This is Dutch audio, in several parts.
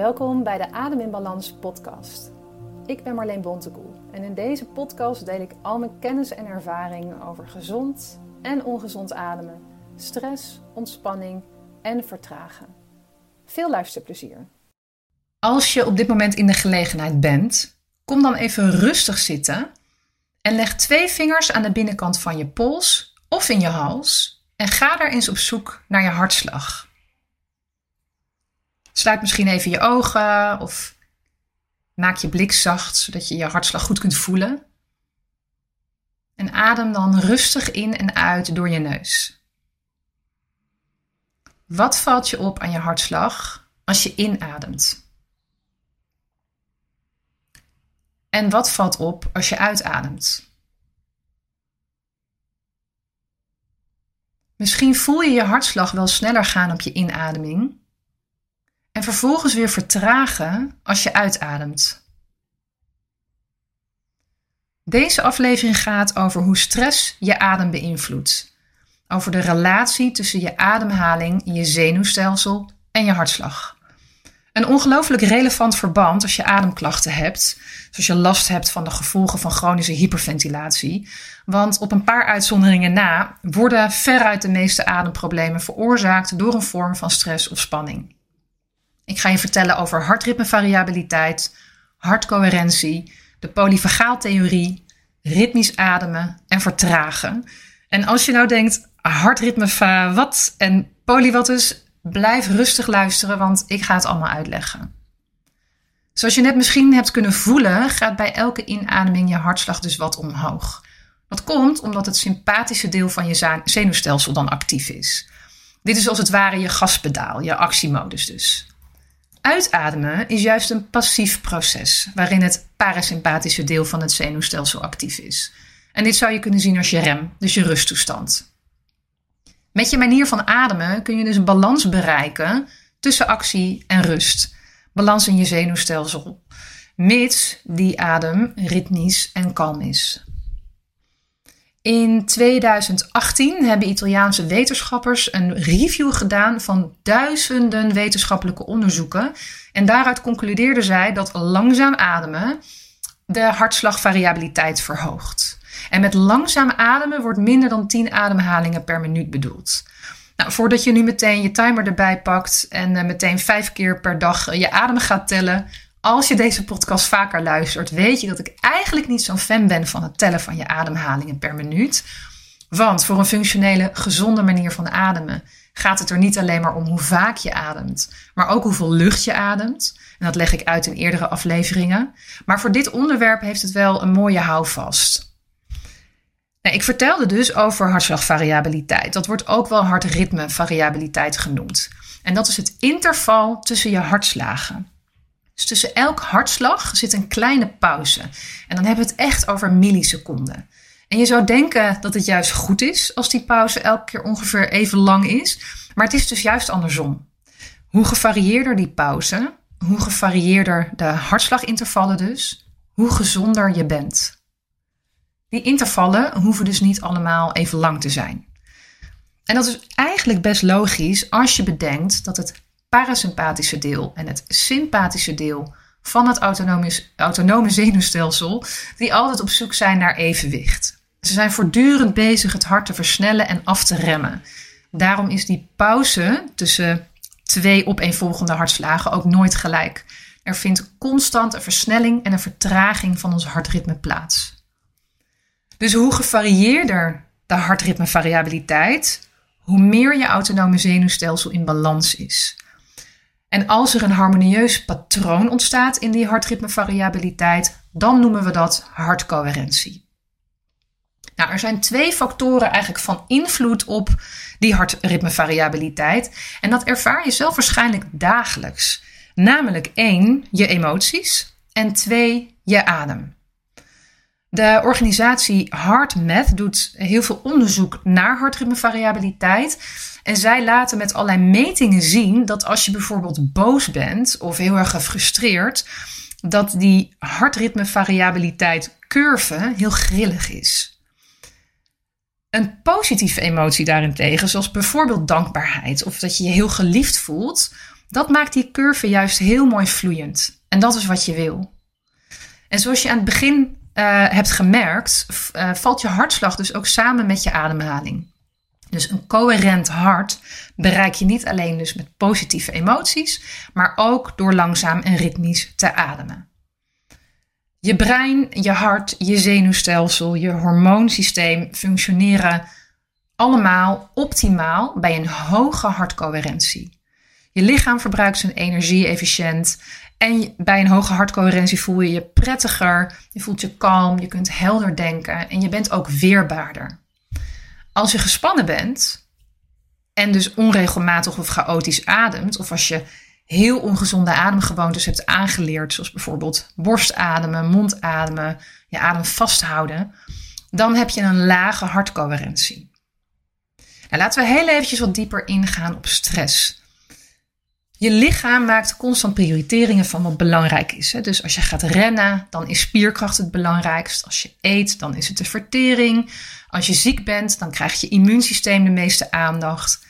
Welkom bij de Adem in Balans podcast. Ik ben Marleen Bontekoe en in deze podcast deel ik al mijn kennis en ervaring over gezond en ongezond ademen, stress, ontspanning en vertragen. Veel luisterplezier. Als je op dit moment in de gelegenheid bent, kom dan even rustig zitten en leg twee vingers aan de binnenkant van je pols of in je hals en ga daar eens op zoek naar je hartslag. Sluit misschien even je ogen of maak je blik zacht, zodat je je hartslag goed kunt voelen. En adem dan rustig in en uit door je neus. Wat valt je op aan je hartslag als je inademt? En wat valt op als je uitademt? Misschien voel je je hartslag wel sneller gaan op je inademing en vervolgens weer vertragen als je uitademt. Deze aflevering gaat over hoe stress je adem beïnvloedt. Over de relatie tussen je ademhaling, je zenuwstelsel en je hartslag. Een ongelooflijk relevant verband als je ademklachten hebt, zoals je last hebt van de gevolgen van chronische hyperventilatie. Want op een paar uitzonderingen na worden veruit de meeste ademproblemen veroorzaakt door een vorm van stress of spanning. Ik ga je vertellen over hartritmevariabiliteit, hartcoherentie, de polyvagaaltheorie, ritmisch ademen en vertragen. En als je nou denkt, hartritme, wat en poly wat dus, blijf rustig luisteren, want ik ga het allemaal uitleggen. Zoals je net misschien hebt kunnen voelen, gaat bij elke inademing je hartslag dus wat omhoog. Dat komt omdat het sympathische deel van je zenuwstelsel dan actief is. Dit is als het ware je gaspedaal, je actiemodus dus. Uitademen is juist een passief proces, waarin het parasympathische deel van het zenuwstelsel actief is. En dit zou je kunnen zien als je rem, dus je rusttoestand. Met je manier van ademen kun je dus een balans bereiken tussen actie en rust. Balans in je zenuwstelsel, mits die adem ritmisch en kalm is. In 2018 hebben Italiaanse wetenschappers een review gedaan van duizenden wetenschappelijke onderzoeken. En daaruit concludeerden zij dat langzaam ademen de hartslagvariabiliteit verhoogt. En met langzaam ademen wordt minder dan 10 ademhalingen per minuut bedoeld. Nou, voordat je nu meteen je timer erbij pakt en uh, meteen vijf keer per dag je adem gaat tellen, als je deze podcast vaker luistert, weet je dat ik eigenlijk niet zo'n fan ben van het tellen van je ademhalingen per minuut. Want voor een functionele, gezonde manier van ademen gaat het er niet alleen maar om hoe vaak je ademt, maar ook hoeveel lucht je ademt. En dat leg ik uit in eerdere afleveringen. Maar voor dit onderwerp heeft het wel een mooie houvast. Nou, ik vertelde dus over hartslagvariabiliteit. Dat wordt ook wel hartritmevariabiliteit genoemd. En dat is het interval tussen je hartslagen. Dus tussen elk hartslag zit een kleine pauze. En dan hebben we het echt over milliseconden. En je zou denken dat het juist goed is als die pauze elke keer ongeveer even lang is. Maar het is dus juist andersom. Hoe gevarieerder die pauze, hoe gevarieerder de hartslagintervallen dus, hoe gezonder je bent. Die intervallen hoeven dus niet allemaal even lang te zijn. En dat is eigenlijk best logisch als je bedenkt dat het parasympathische deel en het sympathische deel van het autonome zenuwstelsel, die altijd op zoek zijn naar evenwicht. Ze zijn voortdurend bezig het hart te versnellen en af te remmen. Daarom is die pauze tussen twee opeenvolgende hartslagen ook nooit gelijk. Er vindt constant een versnelling en een vertraging van ons hartritme plaats. Dus hoe gevarieerder de hartritmevariabiliteit, hoe meer je autonome zenuwstelsel in balans is. En als er een harmonieus patroon ontstaat in die hartritmevariabiliteit, dan noemen we dat hartcoherentie. Nou, er zijn twee factoren eigenlijk van invloed op die hartritmevariabiliteit. En dat ervaar je zelf waarschijnlijk dagelijks. Namelijk één, je emoties. En twee, je adem. De organisatie HeartMath doet heel veel onderzoek naar hartritmevariabiliteit. En zij laten met allerlei metingen zien dat als je bijvoorbeeld boos bent of heel erg gefrustreerd, dat die hartritmevariabiliteit curve heel grillig is. Een positieve emotie daarentegen, zoals bijvoorbeeld dankbaarheid of dat je je heel geliefd voelt, Dat maakt die curve juist heel mooi vloeiend. En dat is wat je wil. En zoals je aan het begin uh, hebt gemerkt, uh, valt je hartslag dus ook samen met je ademhaling. Dus een coherent hart bereik je niet alleen dus met positieve emoties, maar ook door langzaam en ritmisch te ademen. Je brein, je hart, je zenuwstelsel, je hormoonsysteem functioneren allemaal optimaal bij een hoge hartcoherentie. Je lichaam verbruikt zijn energie efficiënt en bij een hoge hartcoherentie voel je je prettiger, je voelt je kalm, je kunt helder denken en je bent ook weerbaarder. Als je gespannen bent en dus onregelmatig of chaotisch ademt, of als je heel ongezonde ademgewoontes hebt aangeleerd, zoals bijvoorbeeld borstademen, mondademen, je adem vasthouden, dan heb je een lage hartcoherentie. Nou, laten we heel eventjes wat dieper ingaan op stress. Je lichaam maakt constant prioriteringen van wat belangrijk is. Dus als je gaat rennen, dan is spierkracht het belangrijkst. Als je eet, dan is het de vertering. Als je ziek bent, dan krijgt je immuunsysteem de meeste aandacht.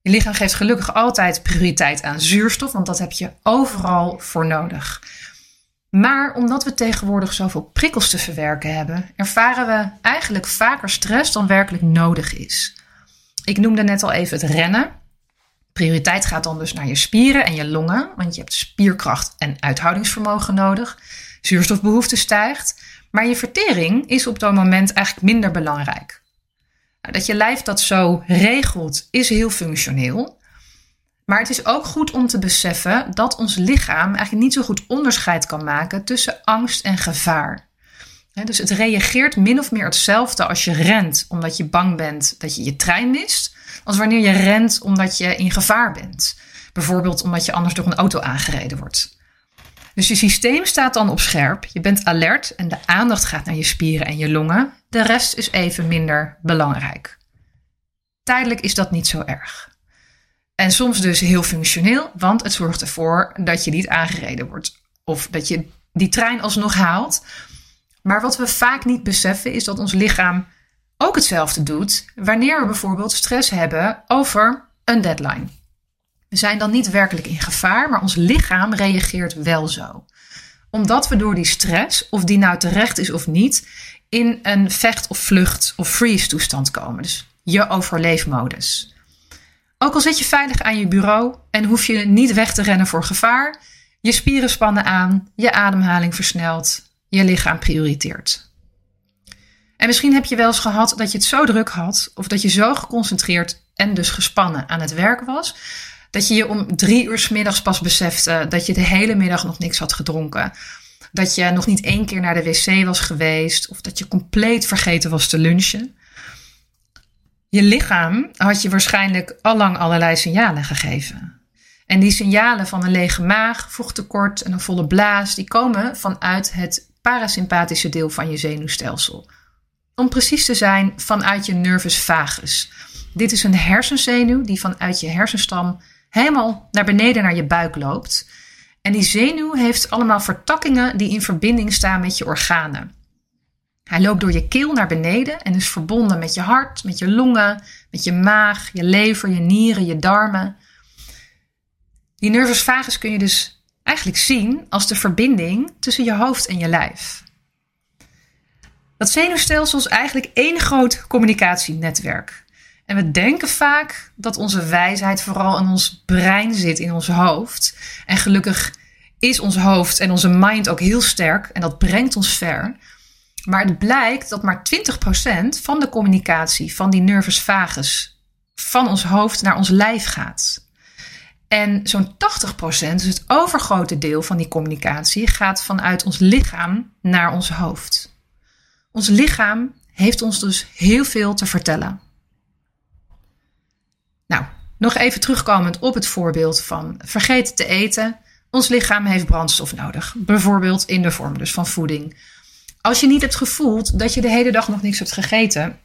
Je lichaam geeft gelukkig altijd prioriteit aan zuurstof, want dat heb je overal voor nodig. Maar omdat we tegenwoordig zoveel prikkels te verwerken hebben, ervaren we eigenlijk vaker stress dan werkelijk nodig is. Ik noemde net al even het rennen. Prioriteit gaat dan dus naar je spieren en je longen, want je hebt spierkracht en uithoudingsvermogen nodig. Zuurstofbehoefte stijgt, maar je vertering is op dat moment eigenlijk minder belangrijk. Nou, dat je lijf dat zo regelt is heel functioneel. Maar het is ook goed om te beseffen dat ons lichaam eigenlijk niet zo goed onderscheid kan maken tussen angst en gevaar. Dus het reageert min of meer hetzelfde als je rent omdat je bang bent dat je je trein mist, als wanneer je rent omdat je in gevaar bent. Bijvoorbeeld omdat je anders door een auto aangereden wordt. Dus je systeem staat dan op scherp, je bent alert en de aandacht gaat naar je spieren en je longen. De rest is even minder belangrijk. Tijdelijk is dat niet zo erg. En soms dus heel functioneel, want het zorgt ervoor dat je niet aangereden wordt. Of dat je die trein alsnog haalt. Maar wat we vaak niet beseffen is dat ons lichaam ook hetzelfde doet wanneer we bijvoorbeeld stress hebben over een deadline. We zijn dan niet werkelijk in gevaar, maar ons lichaam reageert wel zo. Omdat we door die stress, of die nou terecht is of niet, in een vecht- of vlucht- of freeze toestand komen. Dus je overleefmodus. Ook al zit je veilig aan je bureau en hoef je niet weg te rennen voor gevaar, je spieren spannen aan, je ademhaling versnelt, je lichaam prioriteert. En misschien heb je wel eens gehad dat je het zo druk had, of dat je zo geconcentreerd en dus gespannen aan het werk was, dat je je om drie uur s middags pas besefte dat je de hele middag nog niks had gedronken. Dat je nog niet één keer naar de wc was geweest, of dat je compleet vergeten was te lunchen. Je lichaam had je waarschijnlijk allang allerlei signalen gegeven. En die signalen van een lege maag, vochttekort en een volle blaas, die komen vanuit het parasympathische deel van je zenuwstelsel. Om precies te zijn, vanuit je nervus vagus. Dit is een hersenzenuw die vanuit je hersenstam helemaal naar beneden naar je buik loopt. En die zenuw heeft allemaal vertakkingen die in verbinding staan met je organen. Hij loopt door je keel naar beneden en is verbonden met je hart, met je longen, met je maag, je lever, je nieren, je darmen. Die nervus vagus kun je dus eigenlijk zien als de verbinding tussen je hoofd en je lijf. Dat zenuwstelsel is eigenlijk één groot communicatienetwerk. En we denken vaak dat onze wijsheid vooral in ons brein zit, in ons hoofd. En gelukkig is ons hoofd en onze mind ook heel sterk en dat brengt ons ver. Maar het blijkt dat maar 20% van de communicatie van die nervus vagus van ons hoofd naar ons lijf gaat. En zo'n 80%, dus het overgrote deel van die communicatie, gaat vanuit ons lichaam naar ons hoofd. Ons lichaam heeft ons dus heel veel te vertellen. Nou, nog even terugkomend op het voorbeeld van vergeten te eten. Ons lichaam heeft brandstof nodig, bijvoorbeeld in de vorm dus van voeding. Als je niet hebt gevoeld dat je de hele dag nog niks hebt gegeten,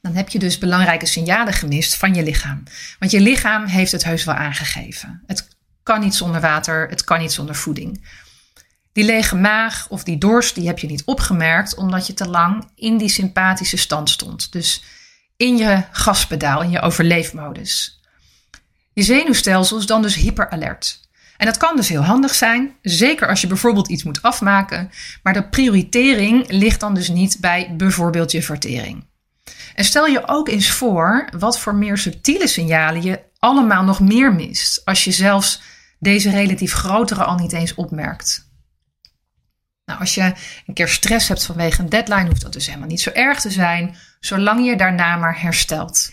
dan heb je dus belangrijke signalen gemist van je lichaam. Want je lichaam heeft het heus wel aangegeven. Het kan niet zonder water, het kan niet zonder voeding. Die lege maag of die dorst, die heb je niet opgemerkt omdat je te lang in die sympathische stand stond. Dus in je gaspedaal, in je overleefmodus. Je zenuwstelsel is dan dus hyperalert. En dat kan dus heel handig zijn, zeker als je bijvoorbeeld iets moet afmaken, maar de prioritering ligt dan dus niet bij bijvoorbeeld je vertering. En stel je ook eens voor wat voor meer subtiele signalen je allemaal nog meer mist, als je zelfs deze relatief grotere al niet eens opmerkt. Nou, als je een keer stress hebt vanwege een deadline, hoeft dat dus helemaal niet zo erg te zijn, zolang je daarna maar herstelt.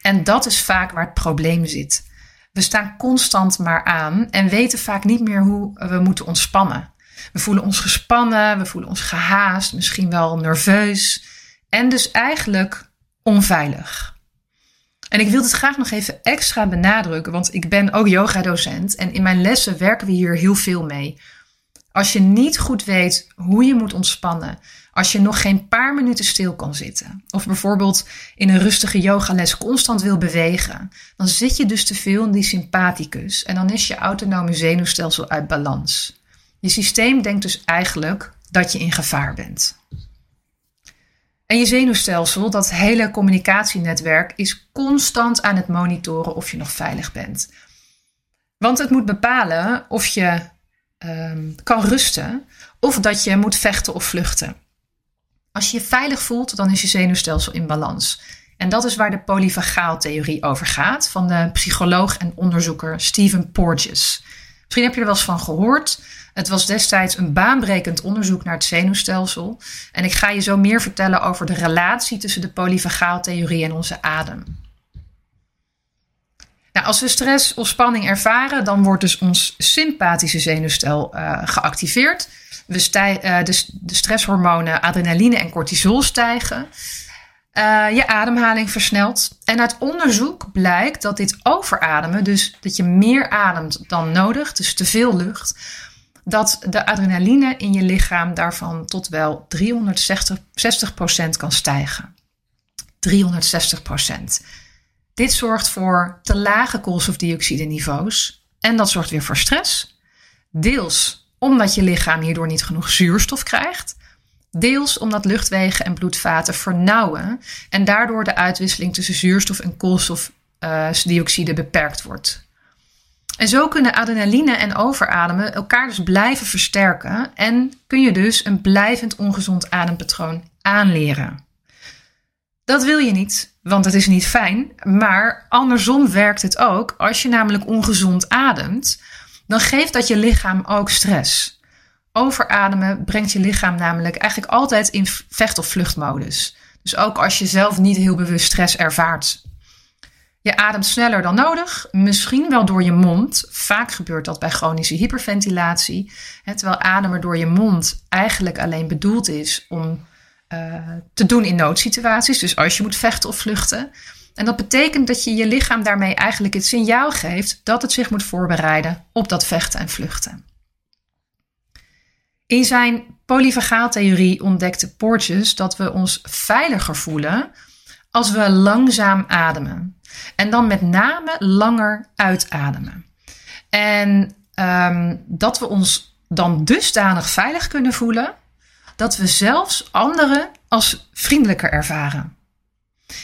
En dat is vaak waar het probleem zit. We staan constant maar aan en weten vaak niet meer hoe we moeten ontspannen. We voelen ons gespannen, we voelen ons gehaast, misschien wel nerveus en dus eigenlijk onveilig. En ik wil het graag nog even extra benadrukken, want ik ben ook yoga-docent en in mijn lessen werken we hier heel veel mee. Als je niet goed weet hoe je moet ontspannen, als je nog geen paar minuten stil kan zitten, of bijvoorbeeld in een rustige yogales constant wil bewegen, dan zit je dus te veel in die sympathicus en dan is je autonome zenuwstelsel uit balans. Je systeem denkt dus eigenlijk dat je in gevaar bent. En je zenuwstelsel, dat hele communicatienetwerk, is constant aan het monitoren of je nog veilig bent. Want het moet bepalen of je Ehm, kan rusten of dat je moet vechten of vluchten. Als je je veilig voelt, dan is je zenuwstelsel in balans. En dat is waar de polyvagaaltheorie over gaat van de psycholoog en onderzoeker Stephen Porges. Misschien heb je er wel eens van gehoord. Het was destijds een baanbrekend onderzoek naar het zenuwstelsel. En ik ga je zo meer vertellen over de relatie tussen de polyvagaaltheorie en onze adem. Nou, als we stress of spanning ervaren, dan wordt dus ons sympathische zenuwstel uh, geactiveerd. We stij, uh, de, stresshormonen adrenaline en cortisol stijgen. Uh, je ademhaling versnelt. En uit onderzoek blijkt dat dit overademen, dus dat je meer ademt dan nodig, dus te veel lucht, dat de adrenaline in je lichaam daarvan tot wel 360% kan stijgen. 360%. Dit zorgt voor te lage koolstofdioxide-niveaus en dat zorgt weer voor stress. Deels omdat je lichaam hierdoor niet genoeg zuurstof krijgt. Deels omdat luchtwegen en bloedvaten vernauwen en daardoor de uitwisseling tussen zuurstof en koolstofdioxide beperkt wordt. En zo kunnen adrenaline en overademen elkaar dus blijven versterken en kun je dus een blijvend ongezond adempatroon aanleren. Dat wil je niet, want het is niet fijn. Maar andersom werkt het ook. Als je namelijk ongezond ademt, dan geeft dat je lichaam ook stress. Overademen brengt je lichaam namelijk eigenlijk altijd in vecht- of vluchtmodus. Dus ook als je zelf niet heel bewust stress ervaart. Je ademt sneller dan nodig, misschien wel door je mond. Vaak gebeurt dat bij chronische hyperventilatie. Terwijl ademen door je mond eigenlijk alleen bedoeld is om te doen in noodsituaties. Dus als je moet vechten of vluchten. En dat betekent dat je je lichaam daarmee eigenlijk het signaal geeft dat het zich moet voorbereiden op dat vechten en vluchten. In zijn polyvagaaltheorie ontdekte Porges dat we ons veiliger voelen als we langzaam ademen. En dan met name langer uitademen. En um, dat we ons dan dusdanig veilig kunnen voelen dat we zelfs anderen als vriendelijker ervaren.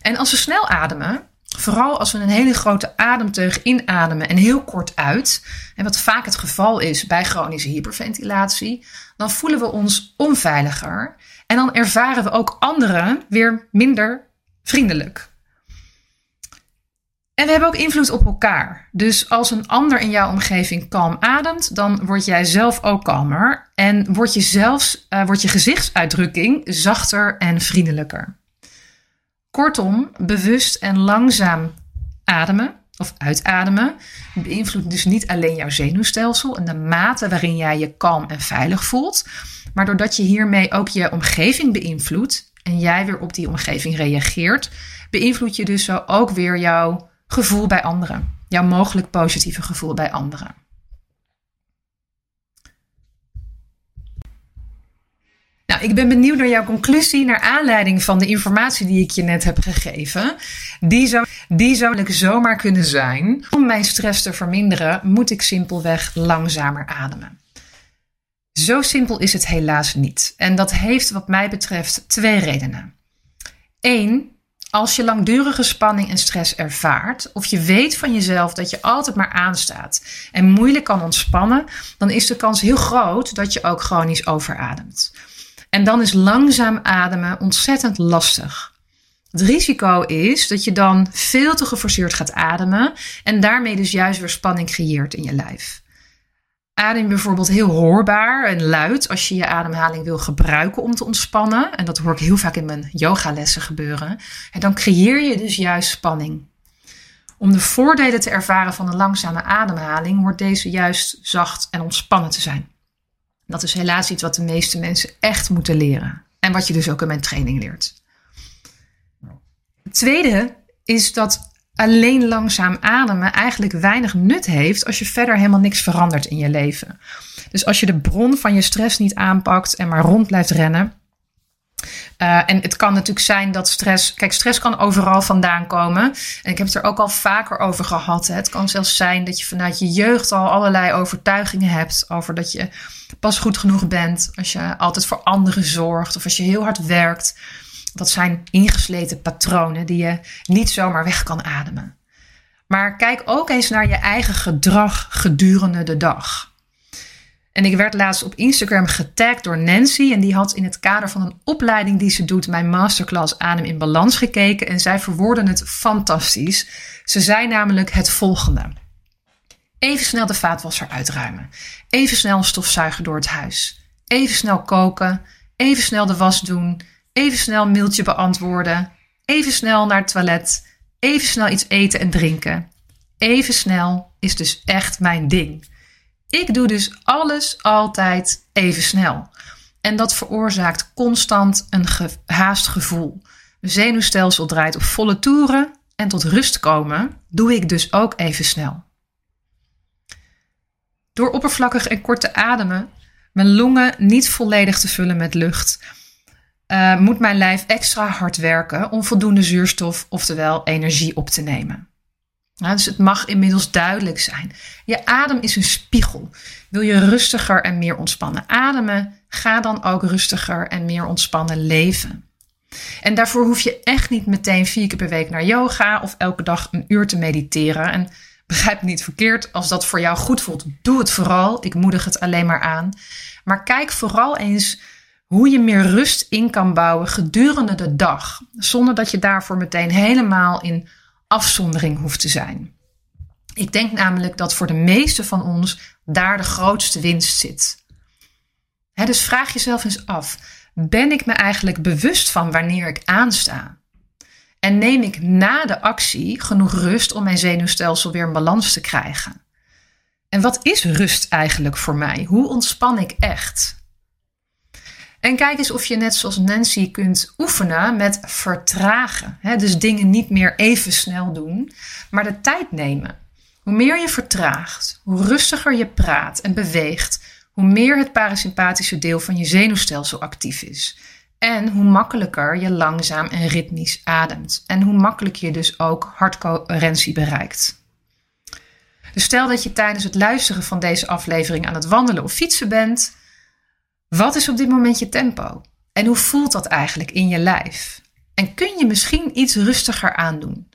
En als we snel ademen, vooral als we een hele grote ademteug inademen en heel kort uit, en wat vaak het geval is bij chronische hyperventilatie, dan voelen we ons onveiliger en dan ervaren we ook anderen weer minder vriendelijk. En we hebben ook invloed op elkaar. Dus als een ander in jouw omgeving kalm ademt, dan word jij zelf ook kalmer. En wordt je, zelfs, uh, wordt je gezichtsuitdrukking zachter en vriendelijker. Kortom, bewust en langzaam ademen of uitademen beïnvloedt dus niet alleen jouw zenuwstelsel en de mate waarin jij je kalm en veilig voelt, maar doordat je hiermee ook je omgeving beïnvloedt en jij weer op die omgeving reageert, beïnvloed je dus zo ook weer jouw gevoel bij anderen. Jouw mogelijk positieve gevoel bij anderen. Nou, ik ben benieuwd naar jouw conclusie naar aanleiding van de informatie die ik je net heb gegeven. Die zou, die zou zomaar kunnen zijn. Om mijn stress te verminderen, moet ik simpelweg langzamer ademen. Zo simpel is het helaas niet. En dat heeft wat mij betreft twee redenen. Eén, Als je langdurige spanning en stress ervaart, of je weet van jezelf dat je altijd maar aanstaat en moeilijk kan ontspannen, dan is de kans heel groot dat je ook chronisch overademt. En dan is langzaam ademen ontzettend lastig. Het risico is dat je dan veel te geforceerd gaat ademen en daarmee dus juist weer spanning creëert in je lijf. Adem bijvoorbeeld heel hoorbaar en luid als je je ademhaling wil gebruiken om te ontspannen. En dat hoor ik heel vaak in mijn yogalessen gebeuren. En dan creëer je dus juist spanning. Om de voordelen te ervaren van een langzame ademhaling, wordt deze juist zacht en ontspannen te zijn. Dat is helaas iets wat de meeste mensen echt moeten leren. En wat je dus ook in mijn training leert. Het tweede is dat alleen langzaam ademen eigenlijk weinig nut heeft als je verder helemaal niks verandert in je leven. Dus als je de bron van je stress niet aanpakt en maar rond blijft rennen. Uh, en het kan natuurlijk zijn dat stress. Kijk, stress kan overal vandaan komen. En ik heb het er ook al vaker over gehad. Het kan zelfs zijn dat je vanuit je jeugd al allerlei overtuigingen hebt. Over dat je pas goed genoeg bent. Als je altijd voor anderen zorgt. Of als je heel hard werkt. Dat zijn ingesleten patronen die je niet zomaar weg kan ademen. Maar kijk ook eens naar je eigen gedrag gedurende de dag. En ik werd laatst op Instagram getagd door Nancy. En die had in het kader van een opleiding die ze doet, mijn masterclass Adem in Balans gekeken. En zij verwoorden het fantastisch. Ze zei namelijk het volgende. Even snel de vaatwasser uitruimen. Even snel een stofzuiger door het huis. Even snel koken. Even snel de was doen. Even snel een mailtje beantwoorden. Even snel naar het toilet. Even snel iets eten en drinken. Even snel is dus echt mijn ding. Ik doe dus alles altijd even snel. En dat veroorzaakt constant een gehaast gevoel. Mijn zenuwstelsel draait op volle toeren en tot rust komen doe ik dus ook even snel. Door oppervlakkig en kort te ademen, mijn longen niet volledig te vullen met lucht uh, moet mijn lijf extra hard werken om voldoende zuurstof, oftewel energie, op te nemen. Nou, dus het mag inmiddels duidelijk zijn. Je adem is een spiegel. Wil je rustiger en meer ontspannen ademen, ga dan ook rustiger en meer ontspannen leven. En daarvoor hoef je echt niet meteen vier keer per week naar yoga of elke dag een uur te mediteren. En begrijp me niet verkeerd, als dat voor jou goed voelt, doe het vooral. Ik moedig het alleen maar aan. Maar kijk vooral eens hoe je meer rust in kan bouwen gedurende de dag, zonder dat je daarvoor meteen helemaal in afzondering hoeft te zijn. Ik denk namelijk dat voor de meeste van ons daar de grootste winst zit. dus vraag jezelf eens af: ben ik me eigenlijk bewust van wanneer ik aansta? En neem ik na de actie genoeg rust om mijn zenuwstelsel weer in balans te krijgen? En wat is rust eigenlijk voor mij? Hoe ontspan ik echt? En kijk eens of je net zoals Nancy kunt oefenen met vertragen. dus dingen niet meer even snel doen, maar de tijd nemen. Hoe meer je vertraagt, hoe rustiger je praat en beweegt, hoe meer het parasympathische deel van je zenuwstelsel actief is. En hoe makkelijker je langzaam en ritmisch ademt. En hoe makkelijk je dus ook hartcoherentie bereikt. Dus stel dat je tijdens het luisteren van deze aflevering aan het wandelen of fietsen bent wat is op dit moment je tempo? En hoe voelt dat eigenlijk in je lijf? En kun je misschien iets rustiger aandoen?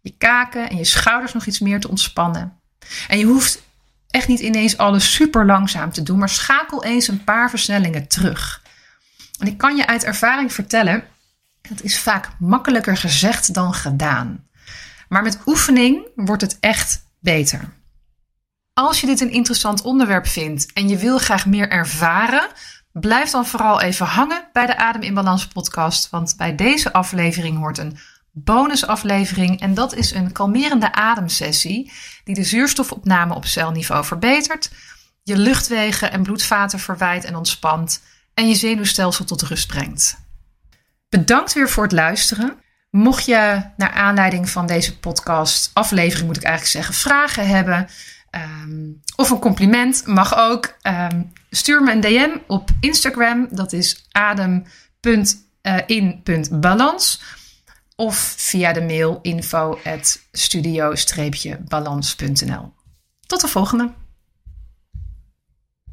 Je kaken en je schouders nog iets meer te ontspannen. En je hoeft echt niet ineens alles super langzaam te doen, maar schakel eens een paar versnellingen terug. En ik kan je uit ervaring vertellen, dat is vaak makkelijker gezegd dan gedaan. Maar met oefening wordt het echt beter. Als je dit een interessant onderwerp vindt en je wil graag meer ervaren Blijf dan vooral even hangen bij de Adem in Balans podcast, want bij deze aflevering hoort een bonusaflevering en dat is een kalmerende ademsessie die de zuurstofopname op celniveau verbetert, je luchtwegen en bloedvaten verwijt en ontspant en je zenuwstelsel tot rust brengt. Bedankt weer voor het luisteren. Mocht je naar aanleiding van deze podcast aflevering moet ik eigenlijk zeggen vragen hebben, Ehm, of een compliment mag ook. Um, stuur me een DM op Instagram. Dat is adem.in.balans. Of via de mail info studio-balans.nl. Tot de volgende.